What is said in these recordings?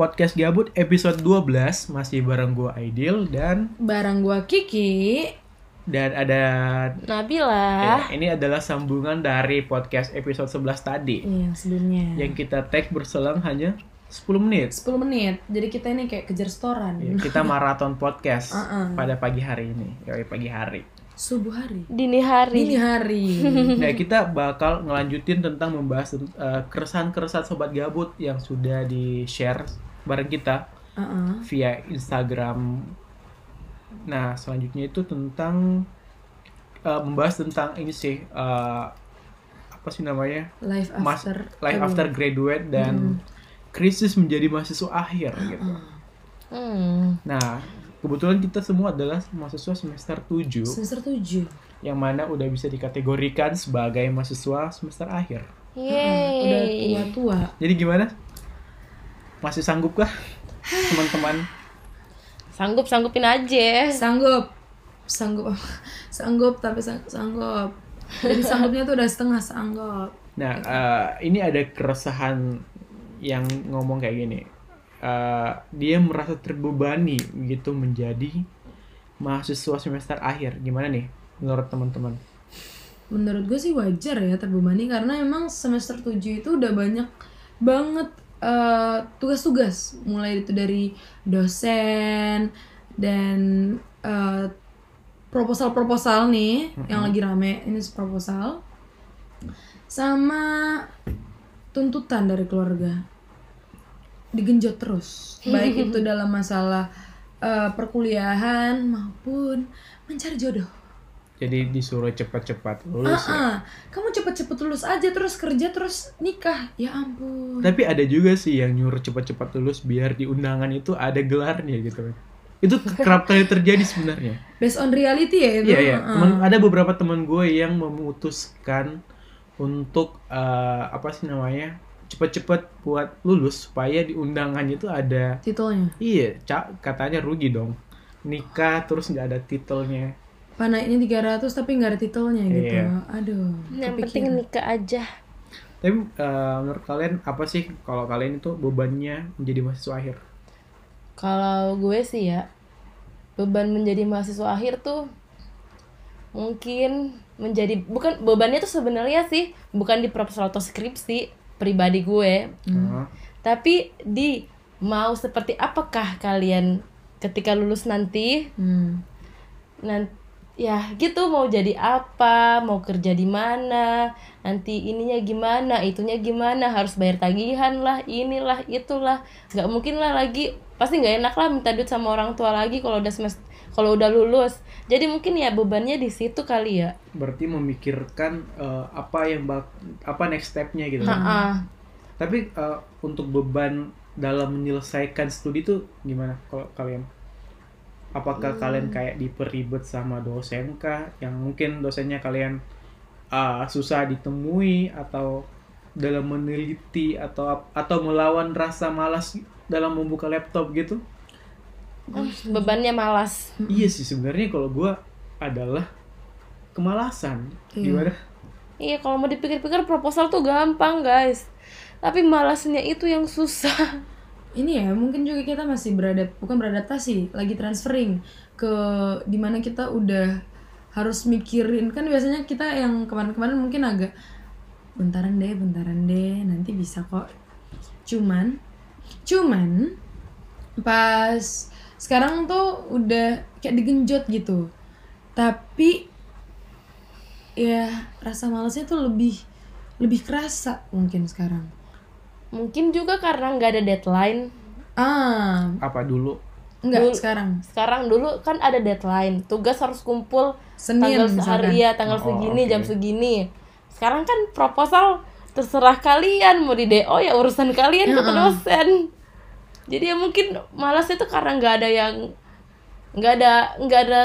Podcast Gabut episode 12 Masih bareng gue Aidil dan Barang gua Kiki. Dan ada Nabila. ya, Ini adalah sambungan dari podcast episode 11 tadi Iya, sebelumnya. Yang kita tag berselang hanya 10 menit 10 menit. Jadi kita ini kayak kejar setoran. Ya, Kita maraton podcast Uh-uh. pada pagi hari ini Yoi, pagi hari Subuh hari. Dini hari. Dini hari. Nah kita bakal ngelanjutin tentang membahas eh, keresahan-keresahan Sobat Gabut Yang sudah di-share bareng kita Uh-uh. via Instagram. Nah, selanjutnya itu tentang uh, membahas tentang ini sih uh, apa sih namanya? Life Mas, after. life aduh. after graduate dan krisis menjadi mahasiswa akhir gitu. Hmm. Nah, kebetulan kita semua adalah mahasiswa semester 7 Semester 7. yang mana udah bisa dikategorikan sebagai mahasiswa semester akhir. Udah Yeay. tua-tua. Jadi gimana? Masih sanggupkah teman-teman? Sanggup sanggupin aja. Sanggup. Sanggup. Sanggup tapi sang- sanggup. Jadi sanggupnya tuh udah setengah sanggup. Nah, eh, ini ada keresahan yang ngomong kayak gini. Eh, dia merasa terbebani gitu menjadi mahasiswa semester akhir. Gimana nih menurut teman-teman? Menurut gue sih wajar ya terbebani karena emang semester 7 itu udah banyak banget eh, tugas-tugas. Mulai itu dari dosen dan eh, proposal-proposal nih yang lagi rame. Ini proposal. Sama tuntutan dari keluarga. Digenjot terus. Baik itu dalam masalah eh, perkuliahan maupun mencari jodoh Jadi disuruh cepat-cepat lulus ya. Ah, ah. kamu cepet-cepet lulus aja terus kerja terus nikah ya ampun Tapi ada juga sih yang nyuruh cepat-cepat lulus biar di undangan itu ada gelarnya gitu kan. Itu kerap kali terjadi sebenarnya. based on reality ya itu Iya iya. Temen- ada beberapa teman gue yang memutuskan untuk eh, apa sih namanya cepet-cepet buat lulus supaya di undangannya itu ada titelnya iya cak katanya rugi dong nikah terus nggak ada titelnya panahnya 300 tapi nggak ada titelnya gitu Iya. aduh Yang kepikiran. penting nikah aja. tapi eh, menurut kalian apa sih kalau kalian itu bebannya menjadi mahasiswa akhir Kalau gue sih ya beban menjadi mahasiswa akhir tuh mungkin menjadi bukan bebannya tuh sebenarnya sih bukan di proposal atau skripsi pribadi gue, Hmm. tapi di mau seperti apakah kalian ketika lulus nanti Hmm. nanti ya gitu mau jadi apa mau kerja di mana nanti ininya gimana itunya gimana harus bayar tagihan lah inilah itulah. Nggak mungkin lah lagi pasti nggak enak lah minta duit sama orang tua lagi kalau udah semester kalau udah lulus. Jadi mungkin ya bebannya di situ kali ya. Berarti memikirkan eh, apa yang bak apa next stepnya gitu Ha-ha. tapi eh, untuk beban dalam menyelesaikan studi itu gimana kalau kalian apakah kalian kayak diperibet sama dosen kah? Yang mungkin dosennya kalian ah, susah ditemui atau dalam meneliti atau atau melawan rasa malas dalam membuka laptop gitu? Bebannya malas. Iya sih sebenarnya kalau gua adalah kemalasan. Iya. gimana? Iya kalau mau dipikir-pikir proposal tuh gampang guys. Tapi malasnya itu yang susah ini ya mungkin juga kita masih berada bukan beradaptasi lagi transferring ke di mana kita udah harus mikirin. Kan biasanya kita yang kemarin-kemarin mungkin agak bentaran deh bentaran deh nanti bisa kok. Cuman cuman pas sekarang tuh udah kayak digenjot gitu. Tapi ya rasa malasnya tuh lebih lebih kerasa mungkin sekarang mungkin juga karena nggak ada deadline. Ah. Apa dulu? Enggak Dulu- sekarang. Sekarang dulu kan ada deadline. Tugas harus kumpul Senin tanggal misalkan. sehari ya tanggal Oh, segini oke. jam segini. Sekarang kan proposal terserah kalian mau di do ya urusan kalian kata Heeh. dosen. Jadi ya mungkin malas itu karena nggak ada yang nggak ada nggak ada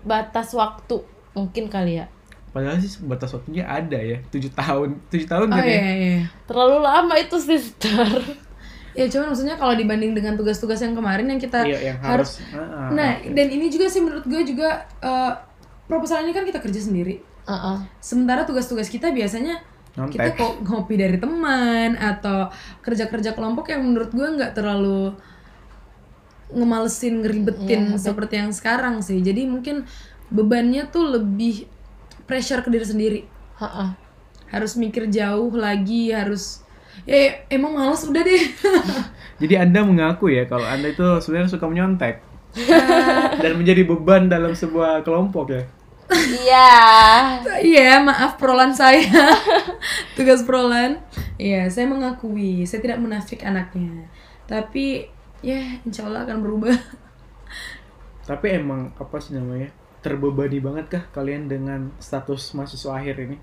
batas waktu mungkin kali ya padahal sih batas waktunya ada ya tujuh tahun tujuh tahun Oh kan ya iya iya. terlalu lama itu sister Ya cuman maksudnya kalau dibanding dengan tugas-tugas yang kemarin yang kita Iya, yang harus. Ah, ah, Nah, oke. dan ini juga sih menurut gue juga eh, proposal ini kan kita kerja sendiri. Heeh. Sementara tugas-tugas kita biasanya Nyontek. kita kok ngopi dari teman atau kerja-kerja kelompok yang menurut gue nggak terlalu ngemalesin ngeribetin seperti yang sekarang sih jadi mungkin bebannya tuh lebih pressure ke diri sendiri Ha-ha. harus mikir jauh lagi harus ya emang males udah deh Jadi Anda mengaku ya kalau Anda itu sebenarnya suka menyontek. dan menjadi beban dalam sebuah kelompok ya. Iya. Iya, maaf prolan saya. Tugas prolan. Iya, saya mengakui, saya tidak menafik anaknya. Tapi ya insya Allah akan berubah. Tapi emang apa sih namanya? Terbebani banget kah kalian dengan status mahasiswa akhir ini?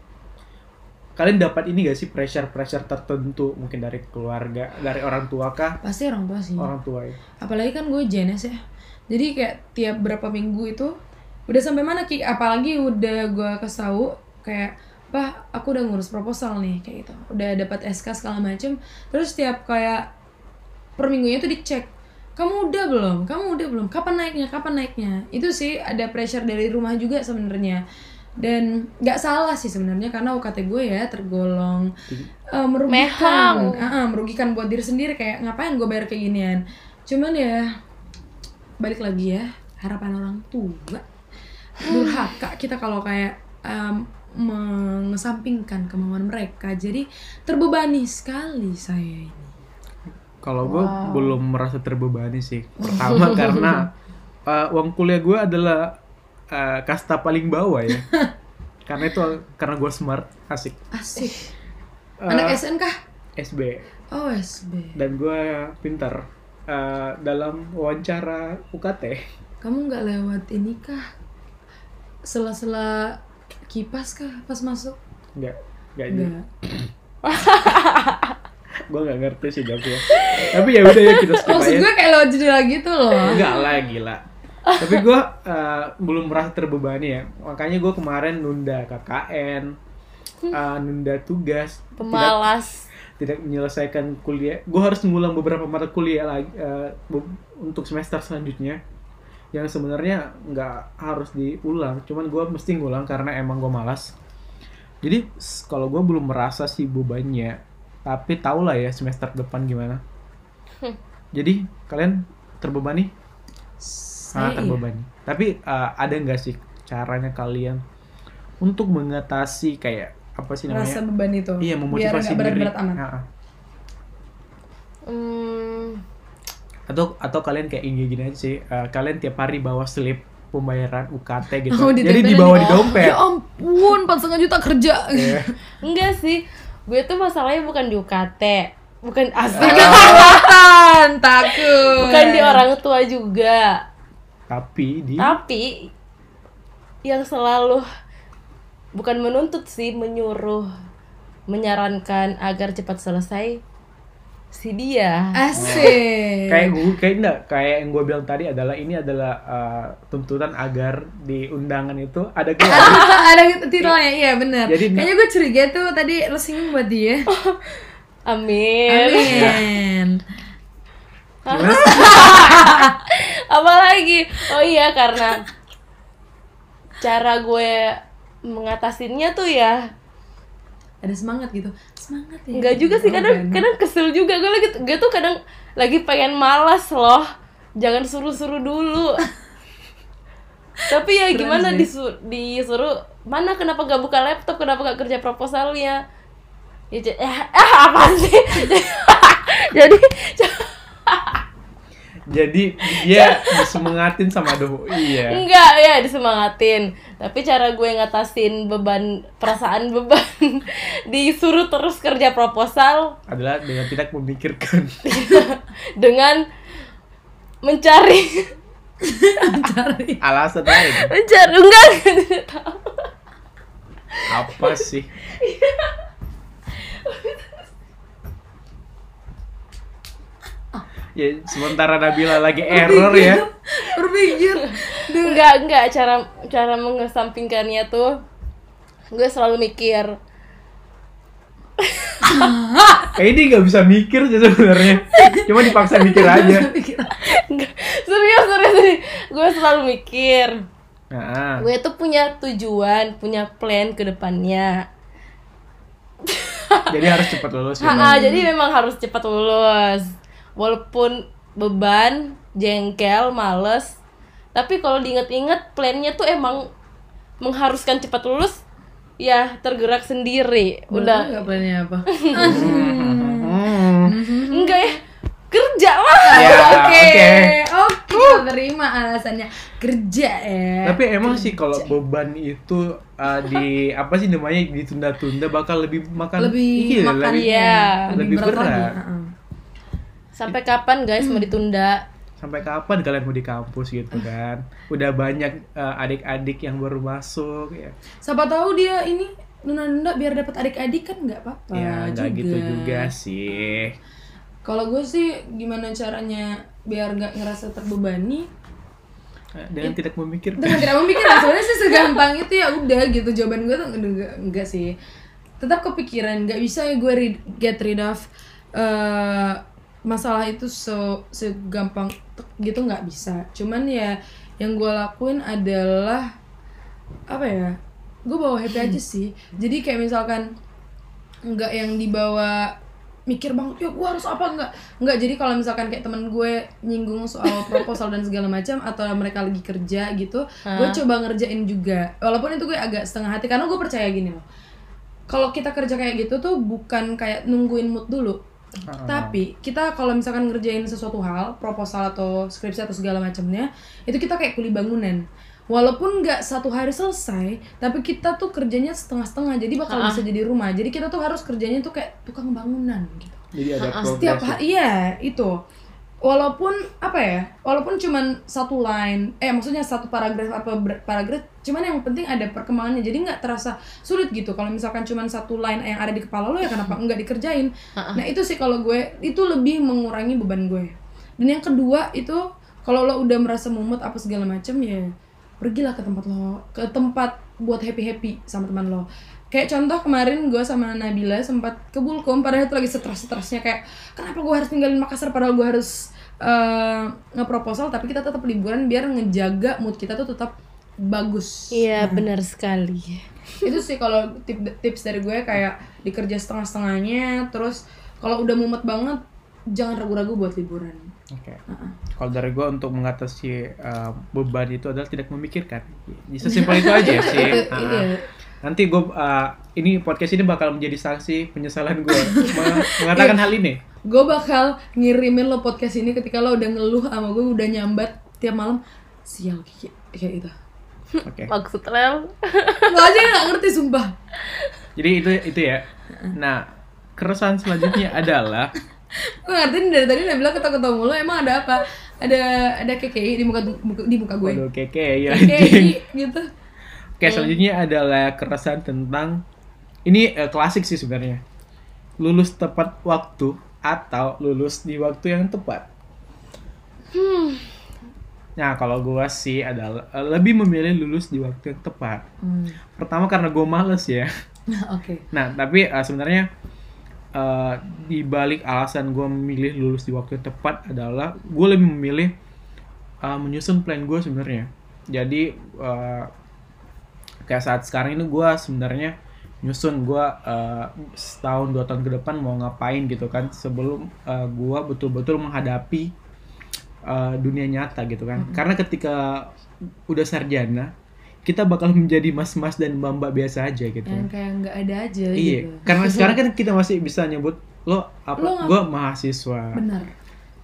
Kalian dapat ini gak sih pressure-pressure tertentu mungkin dari keluarga, dari orang tua kah? Pasti orang tua sih. Orang tua ya. Apalagi kan gue JNS ya. Jadi kayak tiap berapa minggu itu udah sampai mana Ki? Apalagi udah gue kasih tahu kayak Pak, aku udah ngurus proposal nih kayak gitu. Udah dapat SK segala macem. Terus tiap kayak per minggunya tuh dicek. Kamu udah belum? Kamu udah belum? Kapan naiknya? Kapan naiknya? Itu sih ada pressure dari rumah juga sebenarnya. Dan nggak salah sih sebenarnya karena UKT gue ya tergolong eh, merugikan. Ah, ah, merugikan buat diri sendiri kayak ngapain gue bayar kayak ginian. Cuman ya balik lagi ya harapan orang tua durhaka kita kalau kayak em, mengesampingkan kemauan mereka jadi terbebani sekali saya ini Kalau gue belum merasa terbebani sih. Pertama karena uh, uang kuliah gue adalah uh, kasta paling bawah ya. karena itu karena gue smart, asik. asik Uh, anak SN kah SB oh SB dan gue pintar uh, dalam wawancara UKT. kamu nggak lewat ini kah sela-sela kipas kah pas masuk Enggak, enggak enggak gue nggak ngerti sih jawabnya. Tapi ya udah ya kita skip maksud aja. gue kayak lewat jendela gitu loh Enggak lah gila. Tapi gue uh, belum merasa terbebani ya. Makanya gue kemarin nunda KKN, uh, nunda tugas, tidak, Pemalas. tidak menyelesaikan kuliah. Gue harus ngulang beberapa mata kuliah lagi uh, untuk semester selanjutnya. Yang sebenarnya nggak harus diulang, cuman gue mesti ngulang karena emang gue malas. Jadi kalau gue belum merasa sih bebannya, tapi tau lah ya semester depan gimana. Jadi kalian terbebani? saya sangat iya. terbebani. Tapi uh, ada nggak sih caranya kalian untuk mengatasi kayak apa sih namanya? rasa beban itu Iya biar memotivasi nggak diri. berat-berat amat Ha-ha. Hmm, Atau atau kalian kayak gini gini aja sih. uh, kalian tiap hari bawa slip pembayaran UKT gitu. Oh, Jadi dibawa di- di dompet. ya ampun empat setengah juta kerja Iya. enggak sih. Gue tuh masalahnya bukan di UKT. Bukan asli. Kelewatan, takut bukan di orang tua juga. Tapi di Tapi yang selalu bukan menuntut sih, menyuruh, menyarankan agar cepat selesai si dia. asik kayak gue kayak enggak kayak yang gue bilang tadi adalah ini adalah uh, tuntutan agar di undangan itu ada gelar. ada titelnya iya benar Jadi- kayaknya gue curiga tuh tadi lo singgung buat dia Amin. amin? Apalagi? Oh iya karena cara gue mengatasinya tuh ya ada semangat gitu. Semangat ya. Enggak juga sih Oh, kadang kadang kesel juga. Gue lagi gue tuh kadang lagi pengen malas loh. Jangan suruh-suruh dulu. Tapi ya Keren gimana disu- disuruh mana kenapa gak buka laptop? Kenapa gak kerja proposalnya? Ya eh, ah, apa sih? Jadi Jadi dia disemangatin sama aduh iya. enggak ya disemangatin tapi cara gue ngatasin beban perasaan beban disuruh terus kerja proposal Adalah dengan tidak memikirkan. dengan mencari Cari. alasan lain mencari enggak enggak tahu apa sih ya sementara Nabila lagi error ya. Berpikir. Enggak enggak. Cara cara mengesampingkannya tuh gue selalu mikir. Kayak ini nggak bisa mikir sih sebenarnya. Cuma dipaksa mikir aja. serius serius serius. gue selalu mikir. Nah, gue tuh punya tujuan punya plan ke depannya. Jadi harus cepat lulus ya. Jadi memang harus cepat lulus. Walaupun beban, jengkel, males, tapi kalau diinget-inget plannya tuh emang mengharuskan cepat lulus, ya tergerak sendiri. Udah nggak plannya apa Hmm. enggak ya kerja lah. Ya, oke oke. oke kita terima alasannya kerja ya Tapi emang sih kalau beban itu uh, di apa sih namanya ditunda-tunda bakal lebih makan lebih iya, makan lebih, Iya, lebih berat. lagi Heeh. Sampai kapan guys mau ditunda? Sampai kapan kalian mau di kampus gitu kan? Udah banyak uh, adik-adik yang baru masuk ya. siapa tahu dia ini nunda-nunda biar dapat adik-adik kan nggak apa-apa ya nggak juga. gitu juga sih. kalau gue sih gimana caranya biar nggak ngerasa terbebani Dengan tidak memikirkan. dengan tidak memikirkan soalnya sih segampang itu ya udah gitu jawaban gue tuh enggak, enggak sih tetap kepikiran nggak bisa ya gue get rid of eh, masalah itu so segampang gitu nggak bisa. Cuman ya yang gue lakuin adalah apa ya gue bawa happy aja sih. Jadi kayak misalkan nggak yang dibawa mikir banget ya gue harus apa? Nggak nggak. Jadi kalau misalkan kayak temen gue nyinggung soal proposal dan segala macam atau mereka lagi kerja gitu gue coba ngerjain juga. Walaupun itu gue agak setengah hati karena gue percaya gini loh. Kalau kita kerja kayak gitu tuh bukan kayak nungguin mood dulu tapi kita kalau misalkan ngerjain sesuatu hal proposal atau skripsi atau segala macamnya itu kita kayak kuli bangunan walaupun nggak satu hari selesai tapi kita tuh kerjanya setengah-setengah. Jadi bakal bisa jadi rumah. Jadi kita tuh harus kerjanya tuh kayak tukang bangunan gitu. Jadi ada setiap progres. hari iya itu walaupun apa ya walaupun cuman satu line eh maksudnya satu paragraf apa paragraf cuman yang penting ada perkembangannya. Jadi nggak terasa sulit gitu. Kalau misalkan cuman satu line yang ada di kepala lo ya kenapa nggak dikerjain? Nah itu sih kalau gue itu lebih mengurangi beban gue. Dan yang kedua itu kalau lo udah merasa mumet apa segala macam ya pergilah ke tempat lo ke tempat buat happy happy sama teman lo kayak contoh kemarin gue sama Nabila sempat ke Bulkom padahal itu lagi stres-stresnya kayak kenapa gue harus tinggalin Makassar padahal gue harus eh, ngeproposal tapi kita tetap liburan biar ngejaga mood kita tuh tetap bagus Iya benar sekali. itu sih kalau tip, tips dari gue kayak dikerja setengah-setengahnya terus kalau udah mumet banget jangan ragu-ragu buat liburan Oke. Kalau dari gue untuk mengatasi uh, beban itu adalah tidak memikirkan. Sesimpel itu aja sih. Ah. iya. Nanti gue uh, ini podcast ini bakal menjadi saksi penyesalan gue mengatakan hal ini. gue bakal ngirimin lo podcast ini ketika lo udah ngeluh sama gue udah nyambat tiap malam sial kayak kayak itu Oke. Maksud rel? lo aja nggak ngerti sumpah Jadi itu itu ya. Nah, keresahan selanjutnya adalah gue ngerti dari tadi Nabila ketawa-ketawa mulu emang ada apa ada ada KKI di muka di muka gue waduh keke ya. KKI gitu Oke, selanjutnya adalah keresahan tentang ini eh, klasik sih sebenarnya. Lulus tepat waktu atau lulus di waktu yang tepat. Nah, kalau gua sih adalah eh, lebih memilih lulus di waktu yang tepat. Pertama karena gue males ya. oke Nah, tapi eh, sebenarnya eh, di balik alasan gue memilih lulus di waktu yang tepat adalah gue lebih memilih eh, menyusun plan gue sebenarnya. Jadi eh, kayak saat sekarang ini gue sebenarnya nyusun gue eh, setahun dua tahun ke depan mau ngapain gitu kan sebelum eh, gue betul-betul menghadapi eh, dunia nyata gitu kan. Karena ketika udah sarjana kita bakal menjadi mas-mas dan mbak-mbak biasa aja gitu. yang kayak nggak ada aja Iya, gitu karena sekarang kan kita masih bisa nyebut lo apa? Lo Gue mahasiswa. benar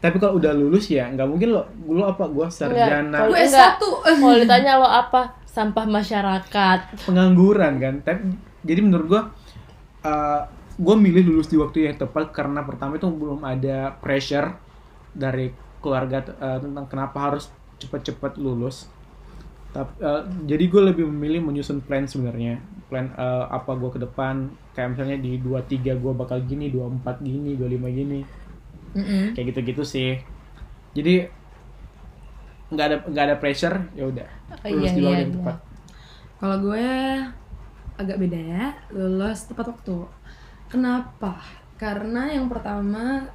Tapi kalau udah lulus ya nggak mungkin lo lo apa? Gue sarjana Kalau gue enggak, S1 Kalau ditanya lo apa? Sampah masyarakat. pengangguran kan. Tapi jadi menurut gue, gue milih lulus di waktu yang tepat karena pertama itu belum ada pressure dari keluarga eh, tentang kenapa harus cepet-cepet lulus. Tapi, eh, jadi gue lebih memilih menyusun plan sebenarnya. Plan eh, apa gue ke depan. Kayak misalnya di 23 gue bakal gini, 24 gini, 25 gini. Mm-mm. kayak gitu-gitu sih jadi nggak ada nggak ada pressure ya udah Oh, lulus iya, di waktu iya, yang iya. tepat Kalau gue agak beda ya, lulus tepat waktu. Kenapa? Karena yang pertama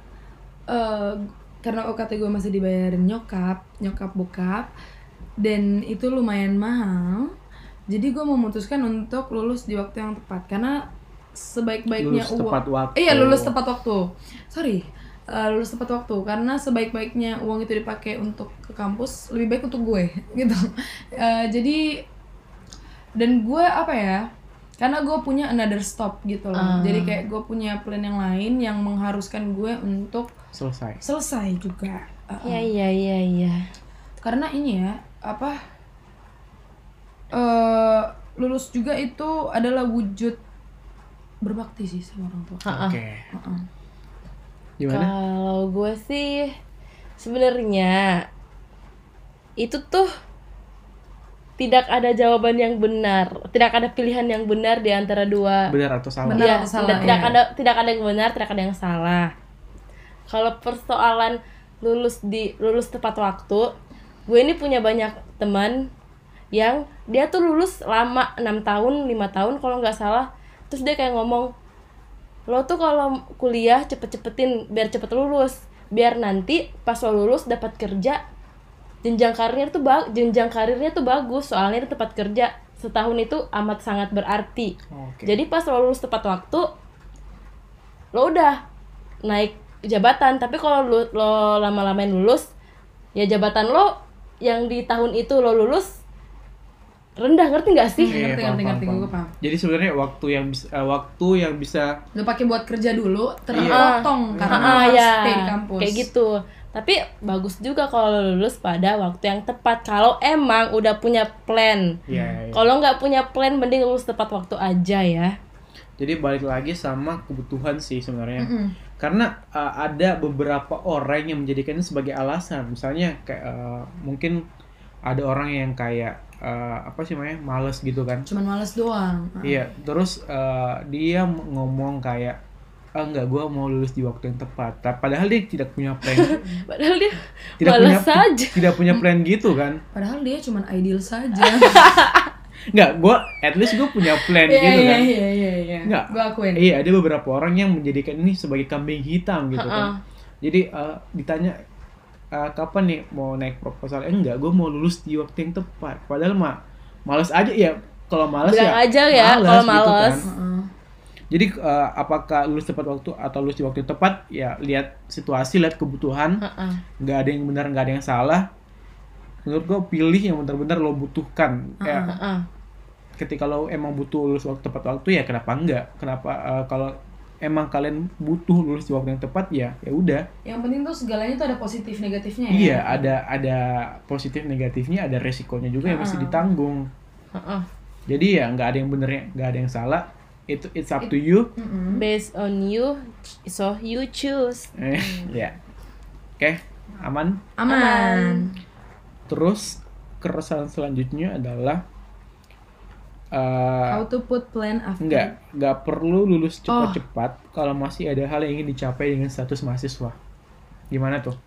eh karena UKT gue masih dibayarin nyokap, nyokap bokap, dan itu lumayan mahal. Jadi gue memutuskan untuk lulus di waktu yang tepat karena sebaik-baiknya Lulus tepat waktu. Iya, lulus tepat waktu. Sorry. Eh, lulus tepat waktu karena sebaik-baiknya uang itu dipakai untuk ke kampus lebih baik untuk gue gitu Eh, jadi dan gue apa ya karena gue punya another stop gitu loh Ah. jadi kayak gue punya plan yang lain yang mengharuskan gue untuk selesai selesai juga Uh-uh. Iya iya iya iya. karena ini ya apa eh lulus juga itu adalah wujud berbakti sih sama orang tua oke Uh-uh. Gimana Kalau gue sih sebenarnya itu tuh tidak ada jawaban yang benar, tidak ada pilihan yang benar di antara dua. benar atau salah Benar Iya, atau salah, tidak, tidak iya. ada tidak ada yang benar, tidak ada yang salah. Kalau persoalan lulus di lulus tepat waktu, gue ini punya banyak teman yang dia tuh lulus lama 6 tahun, lima tahun kalau nggak salah. Terus dia kayak ngomong, lo tuh kalau kuliah cepet-cepetin biar cepet lulus, biar nanti pas lo lulus dapat kerja jenjang karirnya tuh ba- jenjang karirnya tuh bagus soalnya di tempat kerja. Setahun itu amat sangat berarti. Oke. Jadi pas lo lulus tepat waktu lo udah naik jabatan. Tapi kalau lo, lo lama-lamain lulus ya jabatan lo yang di tahun itu lo lulus rendah ngerti nggak sih? Iya, ngerti, ngerti, paham, ngerti, paham. gue paham. jadi sebenarnya waktu yang bisa eh, waktu yang bisa Lo pakai buat kerja dulu terpotong karena Ah, harus ya, stay di kampus. Kayak gitu. Tapi bagus juga kalau lo lulus pada waktu yang tepat. Kalau emang udah punya plan. Ya, ya. kalau nggak punya plan mending lulus tepat waktu aja ya. Jadi balik lagi sama kebutuhan sih sebenarnya. Mm-mm. karena uh, ada beberapa orang yang menjadikannya sebagai alasan. Misalnya kayak uh, mungkin ada orang yang kayak uh, apa sih namanya males gitu kan. Cuman males doang. Ah. iya terus uh, dia ngomong kayak ah enggak gue mau lulus di waktu yang tepat. Padahal dia tidak punya plan. Padahal dia tidak punya saja. tidak punya plan gitu kan. Padahal dia cuman ideal saja. Enggak gue at least gue punya plan Iya gitu iya kan. iya iya iya. Nggak. gue akuin. Iya ada beberapa orang yang menjadikan ini sebagai kambing hitam gitu Ha-ha. kan. Jadi uh, ditanya uh, kapan nih mau naik proposal? Eh, enggak gue mau lulus di waktu yang tepat. Padahal mah males aja ya kalau males bilang ya aja ya malas kalau gitu males. Kan. Heeh. jadi uh, apakah lulus tepat waktu atau lulus di waktu yang tepat? Ya lihat situasi lihat kebutuhan. Nggak ada yang benar nggak ada yang salah. Menurut gue pilih yang benar-benar lo butuhkan. Kayak Ha-ha. ketika lo emang butuh lulus waktu tepat waktu ya kenapa enggak? Kenapa uh, kalau emang kalian butuh lulus di waktu yang tepat ya ya udah. Yang penting tuh segalanya tuh ada positif negatifnya ya? Iya ada ada positif negatifnya ada resikonya juga yang mesti Ah. ditanggung. Ha-ha. jadi ya nggak ada yang bener nggak ada yang salah. Itu it's up to you. Mm-mm. based on you so you choose. Eh ya. Oke aman. Aman. Terus keresahan selanjutnya adalah eh, how to put plan after? Nggak nggak perlu lulus Oh. cepat-cepat kalau masih ada hal yang ingin dicapai dengan status mahasiswa. Gimana tuh?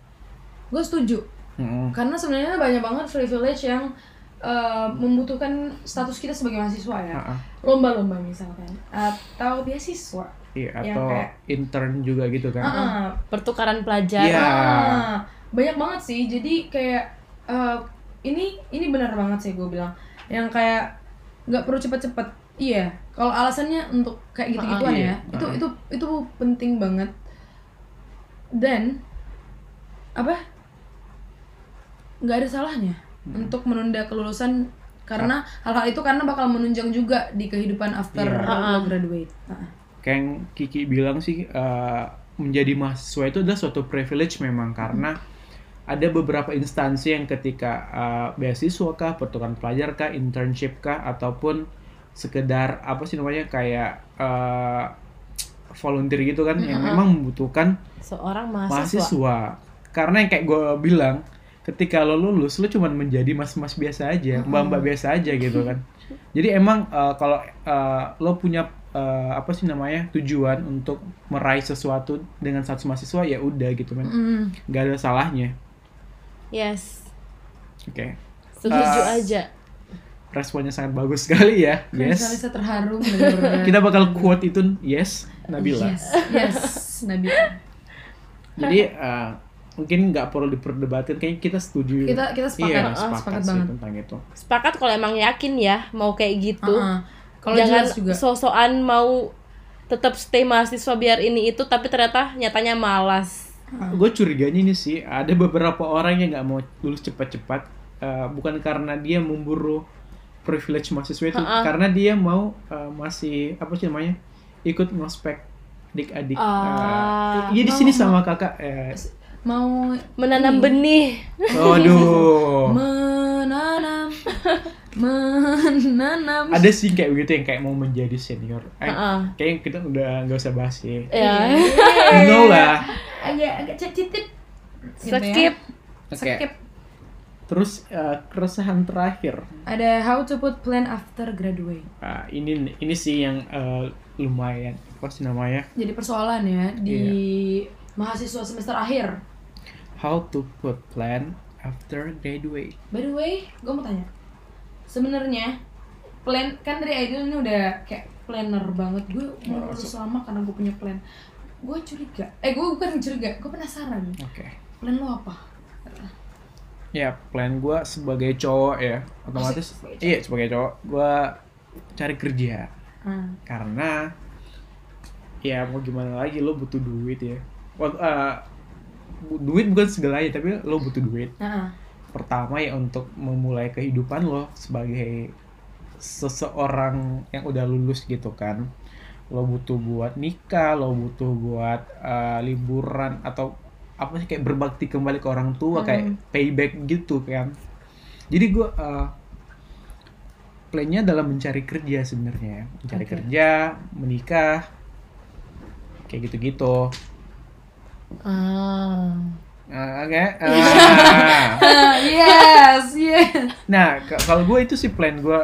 Gue setuju. Mm-mm. karena sebenarnya banyak banget privilege yang uh, membutuhkan status kita sebagai mahasiswa ya. Lomba-lomba misalkan. Atau beasiswa. Iya, atau kayak- intern juga gitu kan. Ah, pertukaran pelajar Iya. ah, banyak banget sih. Jadi kayak uh, ini ini benar banget sih gue bilang. Yang kayak nggak perlu cepet-cepet iya kalau alasannya untuk kayak gitu-gituan Ah, iya. ya itu Ah. itu itu penting banget dan apa nggak ada salahnya untuk menunda kelulusan karena hal-hal itu karena bakal menunjang juga di kehidupan after Iya. lo graduate Ah. kayak yang Kiki bilang sih eh, menjadi mahasiswa itu adalah suatu privilege memang karena ada beberapa instansi yang ketika eh, beasiswa kah, pertukaran pelajar kah, internship kah, ataupun sekedar apa sih namanya kayak eh, volunteer gitu kan yang memang membutuhkan seorang mahasiswa, mahasiswa. Karena yang kayak gue bilang, ketika lo lulus lo cuma menjadi mas-mas biasa aja, mbak-mbak biasa aja gitu kan. Jadi emang eh, kalau eh, lo punya eh, apa sih namanya tujuan untuk meraih sesuatu dengan status mahasiswa ya udah gitu kan, Mm. ada salahnya. Yes Oke, setuju Ah. aja responnya sangat bagus sekali ya. Yes. saya terharu. Kita bakal quote itu yes, Nabila. Yes, yes, Nabila. Jadi eh, mungkin nggak perlu diperdebatin, kayaknya kita setuju. Kita kita sepakat, Iya, sepakat, sepakat sih banget. tentang itu. sepakat kalau emang yakin ya mau kayak gitu Ah, ah. Kalau jangan juga. sosokan mau tetap stay mahasiswa biar ini itu tapi ternyata nyatanya malas gue curiganya ini sih ada beberapa orang yang nggak mau lulus cepat-cepat eh, bukan karena dia memburu privilege mahasiswa itu Ha-ha. karena dia mau eh, masih apa sih namanya ikut ngospek adik-adik Ah. Eh, iya di sini sama kakak eh, mau menanam benih. Waduh. Menanam menanam. Ada sih kayak begitu yang kayak mau menjadi senior. Eh, Ha-ha. kayaknya kita udah nggak usah bahas sih. Ya you know lah. Agak agak cicit skip. Skip. Terus eh, keresahan terakhir. Ada how to put plan after graduate. Ah, ini ini sih yang eh, lumayan. Apa sih namanya? Jadi persoalan ya di mahasiswa semester akhir. How to put plan after graduate. By the way gue mau tanya sebenarnya plan kan dari Aidil ini udah kayak planner banget. Gue mau lulus lama karena gue punya plan. Gue curiga. Eh gue bukan curiga gue penasaran. Oke. Plan lo apa? Ya plan gue sebagai cowok ya otomatis sebagai cowok. iya sebagai cowok gue cari kerja. Ah karena ya mau gimana lagi lo butuh duit ya. Wak- eh, bu- duit bukan segalanya tapi lo butuh duit. Nah pertama ya untuk memulai kehidupan lo sebagai seseorang yang udah lulus gitu kan. Lo butuh buat nikah lo butuh buat eh, liburan atau apa sih kayak berbakti kembali ke orang tua kayak payback gitu kan. Jadi gue uh, plannya dalam mencari kerja sebenarnya mencari Oke. kerja menikah kayak gitu-gitu. Ah Ah, oke Ah. yes yes Nah, kalau gue itu sih plan gue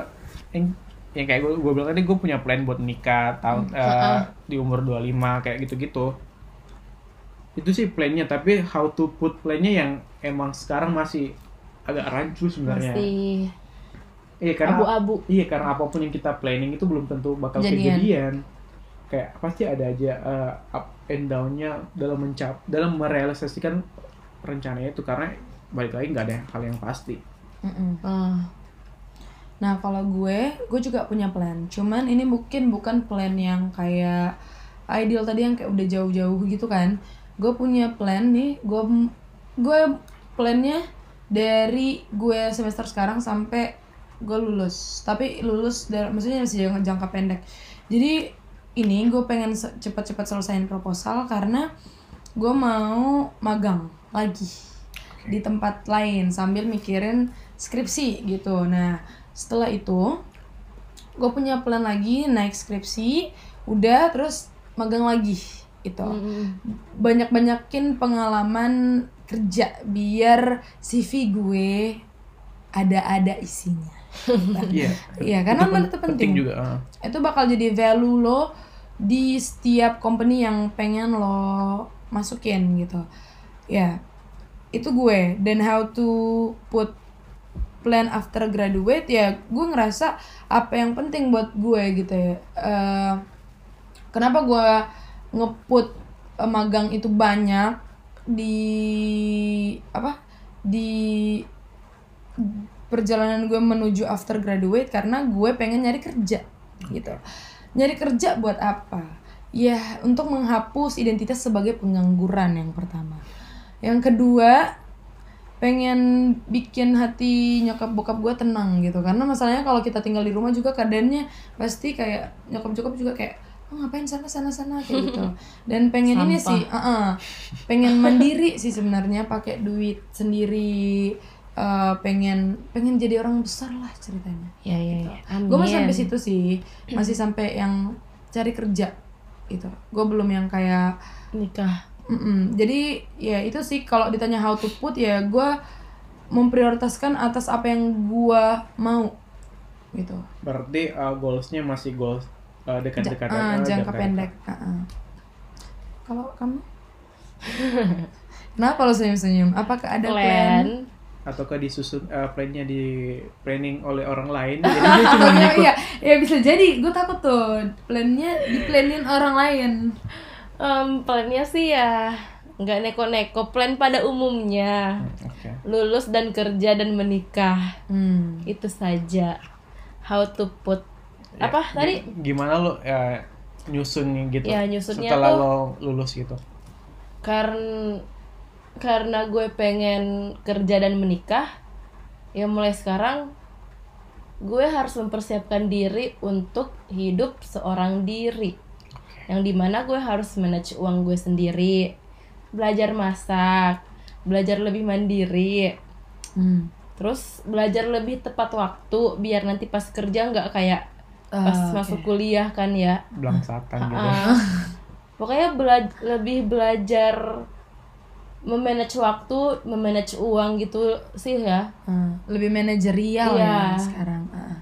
yang, yang kayak gue gue bilang tadi gue punya plan buat nikah tahun eh, di umur 25 kayak gitu-gitu. Itu sih plannya, tapi how to put plannya yang emang sekarang masih agak rancu sebenarnya. masih Iya karena abu-abu iya karena apa pun yang kita planning itu belum tentu bakal Jadian. kejadian. Kayak pasti ada aja eh, up and down-nya dalam mencap dalam merealisasikan rencananya itu karena balik lagi nggak ada hal yang pasti. Mm-mm. ah Nah kalau gue, gue juga punya plan. Cuman ini mungkin bukan plan yang kayak ideal tadi yang kayak udah jauh-jauh gitu kan. Gue punya plan nih, gue gue plannya dari gue semester sekarang sampai gue lulus. Tapi lulus dari maksudnya masih jangka, pendek. Jadi ini gue pengen cepet-cepet selesaiin proposal karena gue mau magang lagi di tempat lain sambil mikirin skripsi gitu. Nah, setelah itu gue punya plan lagi naik skripsi, udah terus magang lagi itu. Mm-mm. Banyak-banyakin pengalaman kerja biar CV gue ada-ada isinya. Iya. Iya, karena Itu itu penting. juga. ah. Itu bakal jadi value lo di setiap company yang pengen lo masukin gitu. Ya, itu gue. Dan how to put plan after graduate ya gue ngerasa apa yang penting buat gue gitu ya. Eh, kenapa gue ngeput eh, magang itu banyak di apa di perjalanan gue menuju after graduate karena gue pengen nyari kerja gitu nyari kerja buat apa ya untuk menghapus identitas sebagai pengangguran yang pertama yang kedua pengen bikin hati nyokap bokap gue tenang gitu. Karena masalahnya kalau kita tinggal di rumah juga keadaannya pasti kayak nyokap bokap juga kayak oh, ngapain sana sana sana? kayak gitu. Dan pengen ini Sampah. sih uh-uh, pengen mandiri sih sebenarnya pakai duit sendiri uh, pengen pengen jadi orang besar lah ceritanya. Ya ya, ya. gue masih sampai situ sih. Masih sampai yang cari kerja itu gue belum yang kayak nikah Mm-mm. Jadi ya itu sih kalau ditanya how to put ya gue memprioritaskan atas apa yang gue mau gitu. Berarti uh, goalsnya masih goals uh, dekat-dekat Ah, aja, jangka pendek. Ah, ah. Kalau kamu? Kenapa lo senyum-senyum? Apakah ada plan? plan Ataukah disusun uh, plannya di planning oleh orang lain? Jadi dia cuma Oh, ngikut. iya, ya bisa jadi. Gue takut tuh plannya diplanin orang lain. Em, plannya sih ya nggak neko-neko plan pada umumnya Oke. lulus dan kerja dan menikah Hmm. itu saja how to put Ya, apa tadi Gimana lo? Ya, nyusun gitu Ya, nyusunnya setelah tuh- lo lulus gitu karena karena gue pengen kerja dan menikah ya mulai sekarang gue harus mempersiapkan diri untuk hidup seorang diri yang di mana gue harus manage uang gue sendiri belajar masak belajar lebih mandiri Hmm. terus belajar lebih tepat waktu biar nanti pas kerja nggak kayak pas Ah, masuk kuliah kan ya belang satan gitu Ah. pokoknya bela- lebih belajar memanage waktu, memanage uang gitu sih ya. Ah, lebih manajerial Iya. ya sekarang. Ah.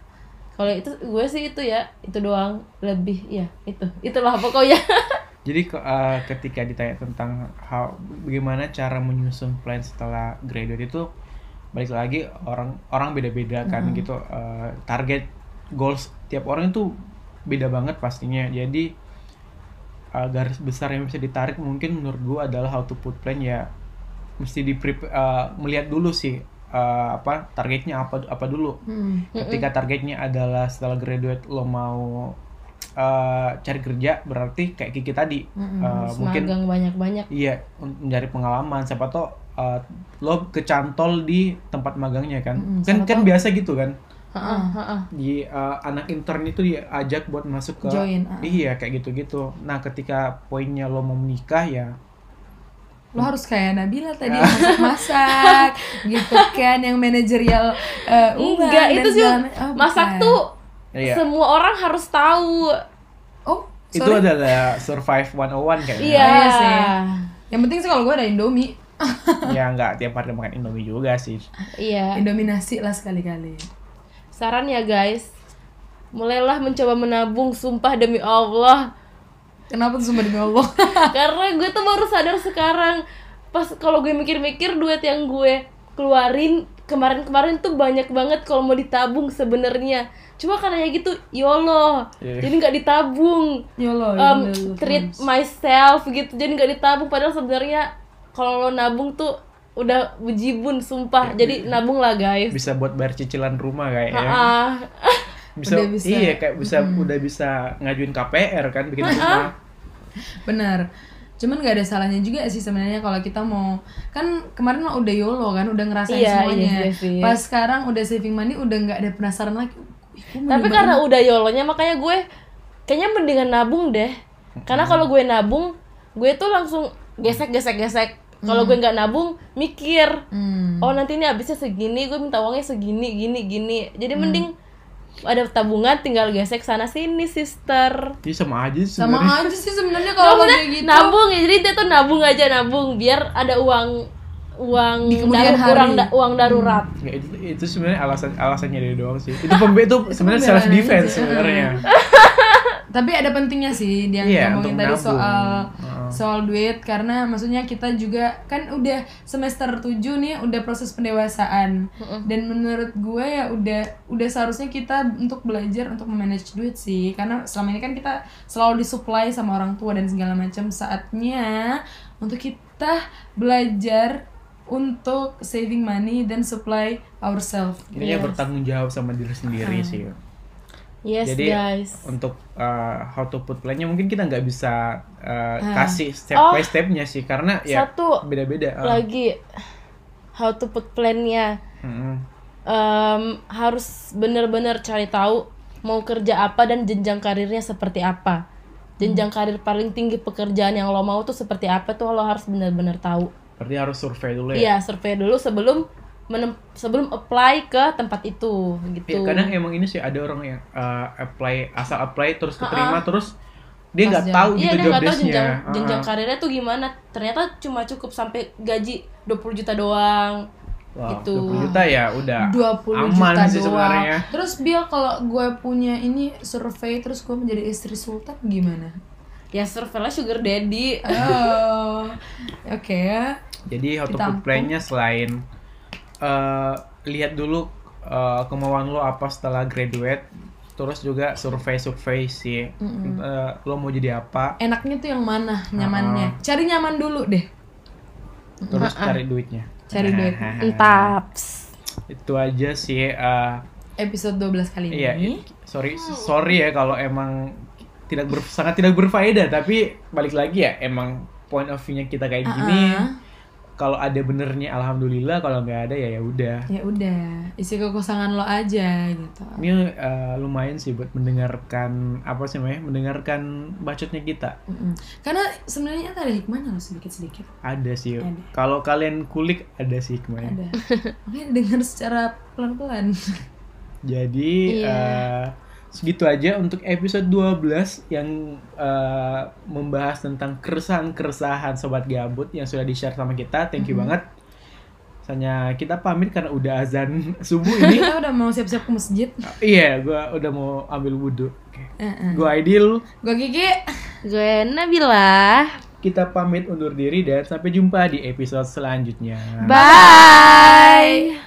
Kalau itu gue sih itu ya, itu doang lebih ya itu. Itulah pokoknya. Jadi eh, ketika ditanya tentang how, bagaimana cara menyusun plan setelah graduate itu balik lagi orang orang beda-beda kan gitu eh, target goals tiap orang itu beda banget pastinya. Jadi eh, garis besar yang bisa ditarik mungkin menurut gua adalah how to put plan ya mesti di melihat dulu sih eh, apa targetnya apa apa dulu Hmm. ketika targetnya adalah setelah graduate lo mau eh, cari kerja berarti kayak Kiki tadi Mm-mm, eh, mungkin banyak-banyak. iya mencari pengalaman siapa tau eh, lo kecantol di tempat magangnya kan Mm-mm, kan kan tau. biasa gitu kan heeh. di eh, anak intern itu diajak buat masuk ke Join, ah. iya kayak gitu-gitu nah ketika poinnya lo mau menikah ya Lo harus kayak Nabila tadi masak-masak gitu kan yang manajerial uang Enggak, itu sih oh, masak bukan. tuh Iya. semua orang harus tahu. Oh, itu sorry. adalah survive 101 kayaknya Iya. iya sih. Yang penting sih kalau gue ada Indomie. ya nggak tiap hari makan indomie juga sih Iya. Indominasi lah sekali-kali. Saran ya guys. Mulailah mencoba menabung sumpah demi Allah. Kenapa tuh sumpah demi Allah? Karena gue tuh baru sadar sekarang pas kalau gue mikir-mikir duit yang gue keluarin kemarin-kemarin tuh banyak banget kalau mau ditabung sebenarnya. Cuma karena ya gitu, YOLO. Iya. Jadi nggak ditabung. Yolo, Um, treat myself gitu. Jadi nggak ditabung padahal sebenarnya kalau lo nabung tuh udah bejibun sumpah. Jadi nabung lah guys. bisa buat bayar cicilan rumah kayaknya bisa, Udah bisa. iya kayak bisa udah bisa ngajuin KPR kan bikin rumah Benar. Cuman gak ada salahnya juga sih sebenarnya kalau kita mau kan kemarin mah udah YOLO kan udah ngerasain Iya, semuanya. iya sih. Pas sekarang udah saving money udah nggak ada penasaran lagi. Tapi karena udah yolonya makanya gue kayaknya mendingan nabung deh. Karena kalau gue nabung, gue tuh langsung gesek gesek gesek. Kalau gue nggak nabung, mikir. Hmm. Oh nanti ini habisnya segini, gue minta uangnya segini, gini, gini. Jadi mending ada tabungan, tinggal gesek sana sini, sister. Jadi sama aja sih Sama aja sih sebenarnya kalau kayak gitu. nabung ya, jadi dia tuh nabung aja nabung, biar ada uang uang Di kemudian hari. uang, da- uang darurat. Ya, itu itu sebenarnya alasan alasannya dia doang sih itu pembe itu sebenarnya self defense sebenarnya Tapi ada pentingnya sih dia Iya, ngomongin tadi nabung. soal Heeh. Soal duit karena maksudnya kita juga kan udah semester 7 nih udah proses pendewasaan. Dan menurut gue ya udah udah seharusnya kita untuk belajar untuk memanage duit sih karena selama ini kan kita selalu disuplai sama orang tua dan segala macam saatnya untuk kita belajar untuk saving money dan supply ourselves. intinya Yes. bertanggung jawab sama diri sendiri sih Yes Jadi guys. untuk uh, how to put plan-nya mungkin kita nggak bisa uh, Ah. kasih step Oh. by stepnya sih karena ya Satu beda-beda. ah. lagi how to put plan-nya. Mm-mm. Em, harus bener-bener cari tahu mau kerja apa dan jenjang karirnya seperti apa. Jenjang karir paling tinggi pekerjaan yang lo mau tuh seperti apa tuh lo harus bener-bener tahu. Berarti harus survei dulu ya. Iya, survei dulu sebelum menem- sebelum apply ke tempat itu gitu. Ya, kadang emang ini sih ada orang yang uh, apply asal apply terus keterima terus dia nggak tahu Iya gitu dia job tahu jenjang Ah, jenjang ah. karirnya tuh gimana. Ternyata cuma cukup sampai gaji 20 juta doang. Wah, gitu. 20 juta ya udah 20 aman juta sih doang. sebenarnya. Terus Bill kalau gue punya ini survei terus gue menjadi istri sultan gimana? Ya survei sugar daddy. Oh, oke ya. Jadi how to plan-nya selain eh, lihat dulu eh, kemauan lo apa setelah graduate, terus juga survei-survei sih. Eh, lo mau jadi apa, Enaknya tuh yang mana nyamannya? Cari nyaman dulu deh. terus cari duitnya. Cari duit. Entaps. Itu aja sih. eh, Episode 12 kali iya, ini. sorry sorry ya kalau emang tidak ber, sangat tidak berfaedah tapi balik lagi ya emang point of view-nya kita kayak gini Ah, ah. Kalau ada benernya alhamdulillah. Kalau nggak ada ya ya udah. Ya udah isi kekosongan lo aja gitu. Ini eh, lumayan sih buat mendengarkan apa sih namanya mendengarkan bacotnya kita. Mm-mm. karena sebenarnya ada hikmahnya loh sedikit sedikit ada sih. Ada. kalau kalian kulik ada sih hikmahnya. Ada. Makanya dengar secara pelan pelan jadi Iya. eh, segitu aja untuk episode 12 yang eh, membahas tentang keresahan-keresahan sobat gabut yang sudah di-share sama kita. Thank you banget. Misalnya kita pamit karena udah azan subuh ini. Kita udah mau siap siap ke masjid. Iya gua udah mau ambil wudhu. Oke. Heeh. gua Aidil. Gue Kiki Gue Nabila. kita pamit undur diri dan sampai jumpa di episode selanjutnya. Bye.